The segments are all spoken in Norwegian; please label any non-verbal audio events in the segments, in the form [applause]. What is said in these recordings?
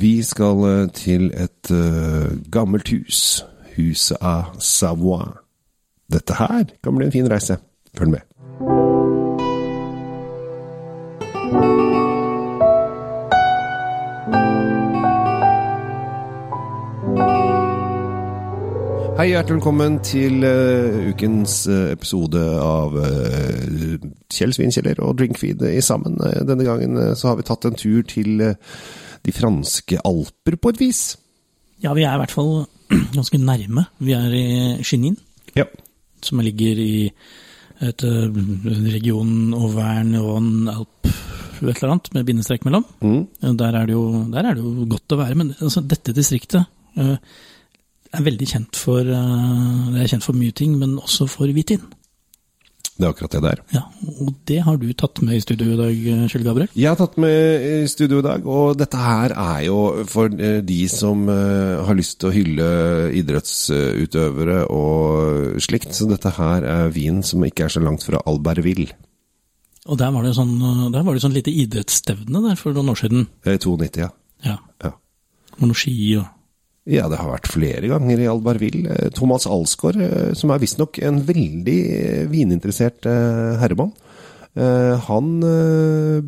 Vi skal eh, til et uh, gammelt hus. Huset av Savoie. Dette her kan bli en fin reise. Følg med. Hei, hjertelig velkommen til uh, ukens uh, episode av uh, Kjell Svinkjeller og Drinkfeed i sammen. denne gangen så har vi tatt en tur til de franske alper, på et vis. Ja, vi er i hvert fall [clears throat] ganske nærme. Vi er i Chenin, ja. som ligger i et region Auvergne og Alp et eller annet, med bindestrek mellom. Mm. Der, er jo, der, er det jo, godt å være. Men altså, dette distriktet er veldig kjent for, uh, det er kjent for mye ting, men også for hvitvin. Det er akkurat det der. Ja, og det har du tatt med i studio i dag, Kjell Gabriel? Jeg har tatt med i studio i dag, og dette her er jo for eh, de som eh, har lyst til å hylle idrettsutøvere og slikt. Så dette her er vin som ikke er så langt fra Albertville. Og der var det sånn, der var det sånn lite idrettsstevne der for noen år siden? I 92, ja. Ja. ja. Og noe ski og ja, det har vært flere ganger i Albertville. Eh, Thomas Alsgaard, eh, som er visstnok en veldig eh, vininteressert herremann, han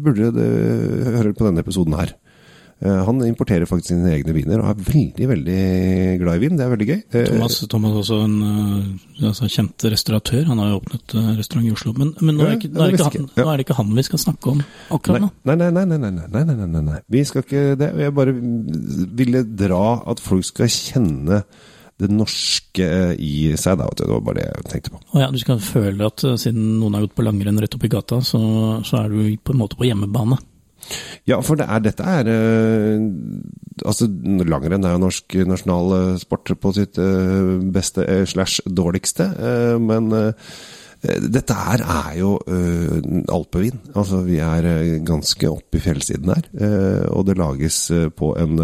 burde høre på denne episoden her. Han importerer faktisk sine egne viner og er veldig veldig glad i vin. Det er veldig gøy. Thomas, Thomas er også en altså, kjent restauratør. Han har jo åpnet restaurant i Oslo. Men, men nå, er ikke, nå, er han, nå, er det ikke han vi skal snakke om akkurat nå. Nei, nei, nei. nei, nei, nei, nei, nei, nei. Vi skal ikke det. Jeg bare ville dra at folk skal kjenne det norske i seg. Da, det var bare det jeg tenkte på. Og ja, Du skal føle at siden noen har gått på langrenn rett opp i gata, så, så er du på en måte på hjemmebane. Ja, for det er, dette er uh, Altså, langrenn er jo norsk nasjonal sport på sitt uh, beste uh, slash dårligste, men dette her er jo alpevin. Altså, vi er ganske oppe i fjellsiden her, og det lages på en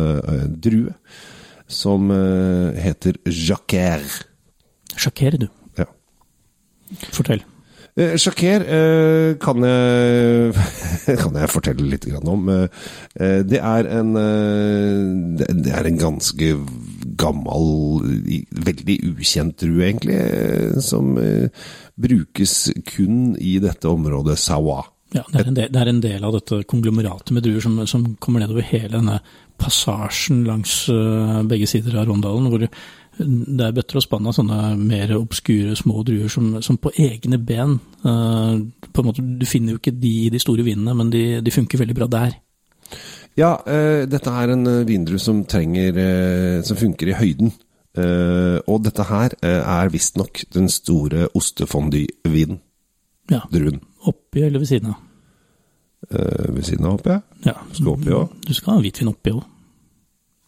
drue som heter jacquer. Jacquer, du. Ja. Fortell. Eh, Sjaker eh, kan, [laughs] kan jeg fortelle litt om. Eh, det, er en, det er en ganske gammel, veldig ukjent drue, egentlig, som brukes kun i dette området Sawa. Ja, det er, del, det er, en del, av dette konglomeratet med druer som, som kommer nedover hele denne passasjen langs begge sider av Rondalen, hvor det er bøtter og spann av sånne mer obskure små druer som, som på egne ben uh, på en måte, Du finner jo ikke de i de store vinene, men de, de funker veldig bra der. Ja, uh, dette er en vindru vindrue som trenger Som funker i høyden. og dette her er visstnok den store ostefondy-vinen. Ja. Druen. Oppi eller ved siden av? ved siden av, jeg. Ja. Skal oppi òg. Du skal ha hvitvin oppi òg.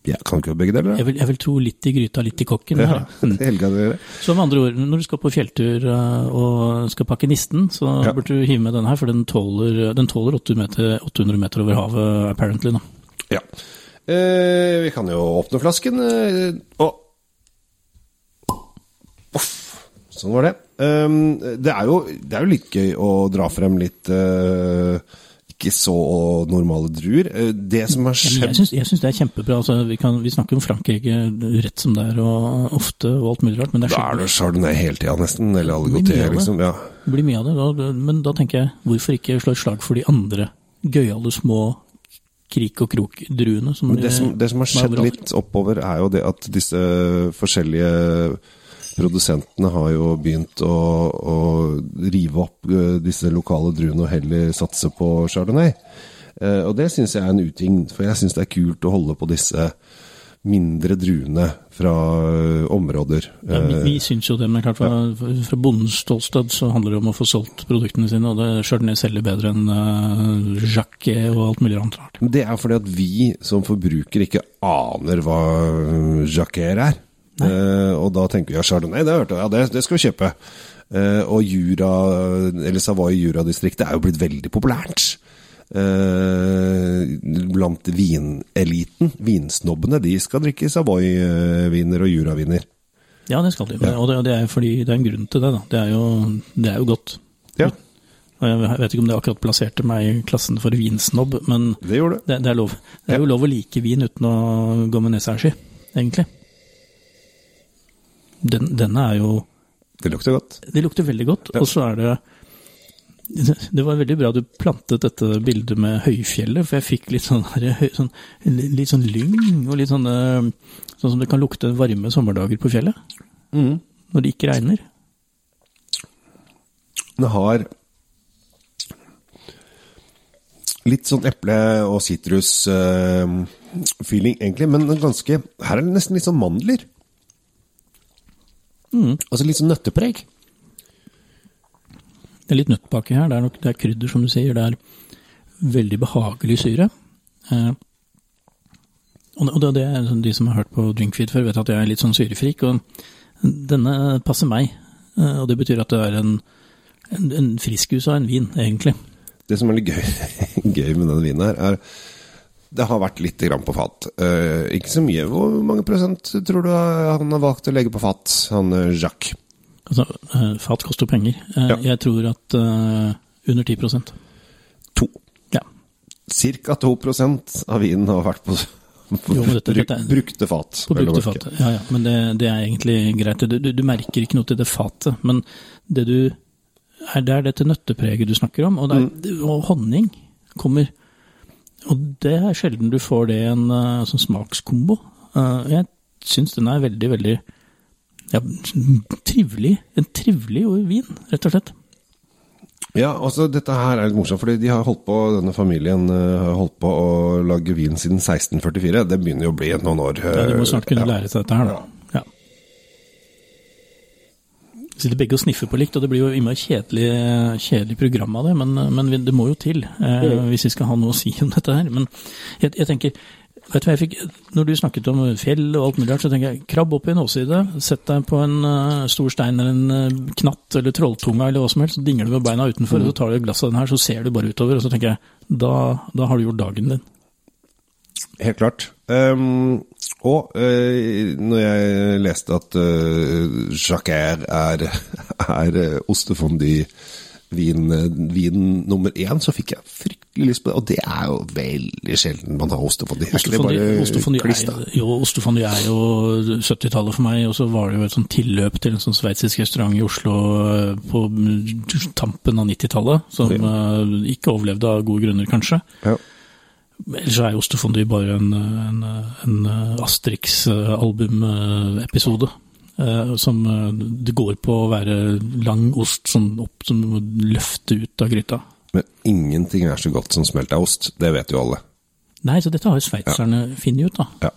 Ja, kan ikke begge deler? Jeg vil, jeg vil, tro litt i gryta, litt i kokken. Ja, mm. [laughs] Så med andre ord, når du skal på fjelltur og skal pakke nisten, så ja. burde du hive med denne her, for den tåler, den tåler 800, meter, 800 meter over havet, apparently. Da. Ja. Eh, vi kan jo åpne flasken. Eh, og Uff. Sånn var det. Um, det, er jo, det, er jo, litt gøy å dra frem litt uh, ikke så normale druer. Eh, det som har skjedd Jeg syns det er kjempebra. Altså, vi, kan, vi, snakker om Frankrike rett som det er, og ofte og alt mulig rart. Men det er da er det chardonnay hele tida, nesten. Eller aligoté, liksom. Ja. Det blir mye av det. Da, men da tenker jeg, hvorfor ikke slå et slag for de andre gøyale små krik og krok-druene? Det, det, som har skjedd litt oppover, er jo det at disse forskjellige Produsentene har jo begynt å, å rive opp eh, disse lokale druene og heller satse på chardonnay. Eh, og det syns jeg er en uting, for jeg syns det er kult å holde på disse mindre druene fra eh, områder. Ja, vi, vi syns jo det, men klart fra, fra bondens ståsted så handler det om å få solgt produktene sine, og det Chardonnay selger bedre enn uh, Jacquet og alt mulig annet rart. Det er fordi at vi som forbrukere ikke aner hva Jacquet er. Uh, og da tenker vi ja, Chardonnay, det hørte jeg, ja, det, det skal vi kjøpe. Uh, og Jura, eller Savoy Jura-distriktet er jo blitt veldig populært. Uh, blant vineliten. Vinsnobbene de skal drikke Savoy-viner og Jura-viner. Ja, det skal de. Ja. Og det, det, er fordi det er en grunn til det. da. Det er jo, det er jo godt. Ja. Jeg vet ikke om det akkurat plasserte meg i klassen for vinsnobb, men Det det, det er lov. Det er jo lov å like vin uten å gå med nesa i ski, egentlig. Den, denne er jo Det lukter godt. Det lukter veldig godt, Ja. og så er det [laughs] det var veldig bra du plantet dette bildet med høyfjellet, for jeg fikk litt sånn, sånn, litt sånn lyng, og litt sånn, eh, sånn som det kan lukte varme sommerdager på fjellet, Mm. når det ikke regner. Det har litt sånn eple- og sitrusfeeling, egentlig, men ganske Her er det nesten litt sånn mandler. Mm. Altså litt sånn nøttepreg. Det er litt nøttbake her, det er nok det er krydder, som du sier, det er veldig behagelig syre. Eh, og det- det er de som har hørt på Drinkfeed før, vet at jeg er litt sånn syrefrik, og denne passer meg. Eh, og det betyr at det er en, en, en friskus av en vin, egentlig. Det som er litt gøy, [laughs] gøy med denne vinen her, er det har vært litt grann på fat. Uh, ikke så mye. Hvor mange prosent tror du han har valgt å legge på fat, han eh, Jacques? Altså, eh, fat koster penger. Ja. Jeg tror at uh, under 10% To. Ja. Cirka 2 av vinen har vært på, Jo, dette- dette er- brukte fat. På brukte fat. Ja, ja. Men det, det er egentlig greit. Du, du, du merker ikke noe til det fatet. Men det du er, det er dette nøttepreget du snakker om. Og, er, og honning kommer. Og det er sjelden du får det i en eh, sånn smakskombo. Eh, jeg syns den er veldig, veldig ja, trivelig. En trivelig vin, rett og slett. Ja, altså dette her er litt morsomt, fordi de har holdt på, denne familien eh, har holdt på å lage vin siden 1644. Det begynner jo å bli noen år. Ja, de må snart kunne Ja. lære seg dette her, da. Ja. Sitter begge og sniffer på likt, og det blir jo innmari kjedelig, kjedelig program av det, men, men det må jo til eh, hvis vi skal ha noe å si om dette her. Men jeg, jeg tenker, vet du hva jeg fikk, når du snakket om fjell og alt mulig rart, så tenker jeg, krabb opp i en åside, sett deg på en uh, stor stein eller en uh, knatt eller trolltunga eller hva som helst, så dinger du med beina utenfor, og så tar du et glass av den her, så ser du bare utover, og så tenker jeg, da, da har du gjort dagen din. Helt klart. Um, og uh, når jeg leste at uh, Jacquer er, [laughs] er uh, ostefondy-vin vin nummer én, så fikk jeg fryktelig lyst på det. Og det er jo veldig sjelden man har kliss, da? er, jo, er jo 70-tallet for meg, og så var det jo et sånn tilløp til en sånn sveitsisk restaurant i Oslo eh, på tampen av 90-tallet, som eh, ikke overlevde av gode grunner, kanskje. Ja. Ellers er jo ostefondy bare en, en, en Asterix-albumepisode. Som eh, det går på å være lang ost som, opp, som du må løfte ut av gryta. Men ingenting er så godt som smelta ost. Det vet jo alle. Nei, så dette har jo sveitserne funnet ut, da. Ja.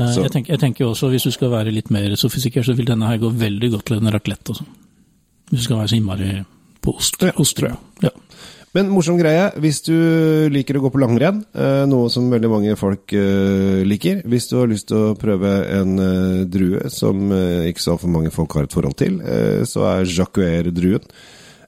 Eh, Jeg, tenker, jeg tenker også, hvis du skal være litt mer sofistikert, så vil denne her gå veldig godt til en raclette. Hvis du skal være så innmari på ost. Ja, ost tror jeg. Ja. Men morsom greie, hvis du liker å gå på langrenn, eh, noe som veldig mange folk eh, liker Hvis du har lyst til å prøve en eh, drue som ikke så altfor mange folk har et forhold til, så er Jacquer-druen.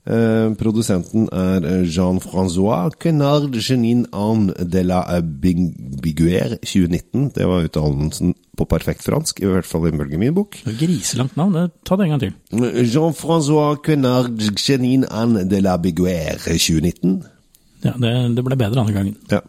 Eh, produsenten er eh, Jean-Francois Quenard Genin Anne de la Biguer 2019. Det var uttalelsen på perfekt fransk, i hvert fall ifølge min bok. Griselangt navn, ta det en gang til. Jean-François Quenard Genin Anne de la Biguer 2019. Ja, det, det ble bedre andre gangen. Ja.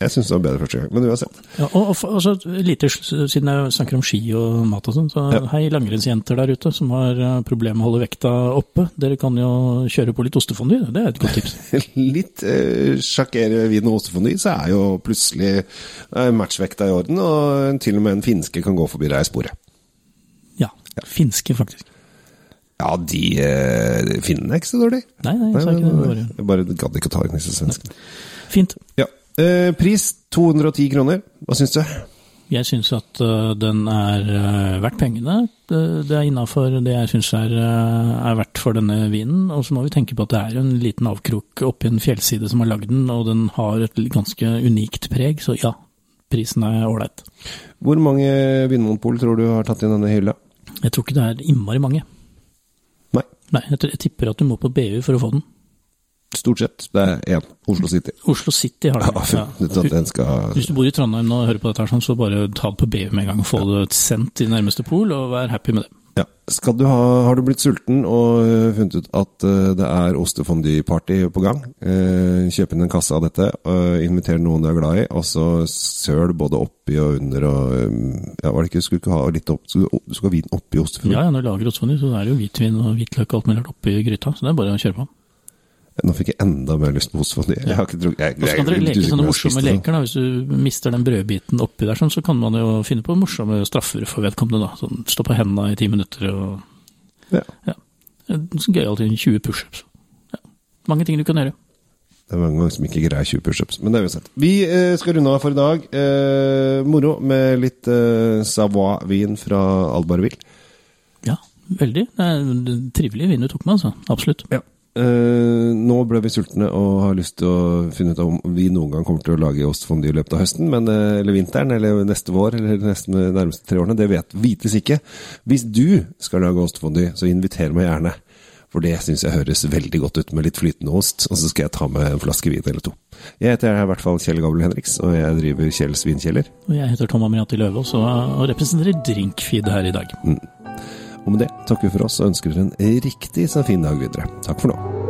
Jeg syns det var bedre første gang, men uansett. Ja, og, og, og så lite, siden jeg snakker om ski og mat og sånn, så Ja. hei langrennsjenter der ute som har eh, problemer med å holde vekta oppe. Dere kan jo kjøre på litt ostefondy, det er et godt tips. [laughs] Litt eh, sjakkere vin og ostefondy, så er jo plutselig eh, matchvekta i orden, og til og med en finske kan gå forbi deg i sporet. Ja, finske faktisk. Ja, de eh, finnene er ikke så dårlig. Nei, nei, jeg sa ikke det. Bare, Jeg bare gadd ikke å ta inn disse svenskene. Fint. Ja. Eh, pris 210 kroner. Hva syns du? Jeg syns at øh, den er øh, verdt pengene. Det, det er innafor det jeg syns er, er verdt for denne vinen. Og så må vi tenke på at det er en liten avkrok oppi en fjellside som har lagd den, og den har et ganske unikt preg, så ja, prisen er ålreit. Hvor mange vinmonopol tror du har tatt inn denne hylla? Jeg tror ikke det er innmari mange. Nei, Nei, jeg, jeg tipper at du må på BU for å få den. Stort sett. Det er én. Oslo City. Oslo City har Ja, ja. den skal Hvis du bor i Trondheim nå og hører på dette, sånn, så bare ta det på BU med en gang få det sendt til nærmeste pol, og vær happy med det. Ja. Skal du ha, har du blitt sulten og øh, funnet ut at øh, det er ostefondue-party på gang? Eh, kjøp inn en kasse av dette, inviter noen du er glad i, og så søl både oppi og under og Ja, var det ikke, skulle du ikke ha litt opp, skulle, du skal ha vin oppi ostefondue? Ja, ja, når du lager ostefondue, så er det jo hvitvin og hvitløk og alt mulig oppi gryta, så det er bare å kjøre på. Nå fikk jeg enda mer lyst på ostefondue. Jeg har ikke drukket jeg, jeg, så kan dere er leke sånne morsomme leker. da, Hvis du mister den brødbiten oppi der, sånn, så kan man jo finne på morsomme straffer for vedkommende. da. Sånn, Stå på hendene i ti minutter og Ja. ja. Gøyalt i 20 pushups. Ja. Mange ting du kan gjøre. Det er mange ganger som ikke greier 20 pushups, men det er uansett. sett. Vi eh, skal runde av for i dag. Eh, moro med litt eh, Savoie-vin fra Albarville. Ja, veldig. Det er en trivelig vin du tok med, altså. Absolutt. Eh, nå ble vi sultne og har lyst til å finne ut om vi noen gang kommer til å lage ostefondue i løpet av høsten, men, eh, eller vinteren, eller neste vår, eller de neste, nærmeste tre årene. Det vet, vites ikke. Hvis du skal lage ostefondue, så inviter meg gjerne. For det syns jeg høres veldig godt ut med litt flytende ost, og så skal jeg ta med en flaske vin eller to. Jeg heter i hvert fall Kjell Gabel Henriks, og jeg driver Kjells vinkjeller. Og jeg heter Tom Amriati Løvaas og, og representerer Drinkfeed her i dag. Og med det takker vi for oss og ønsker dere en riktig så fin dag videre. Takk for nå.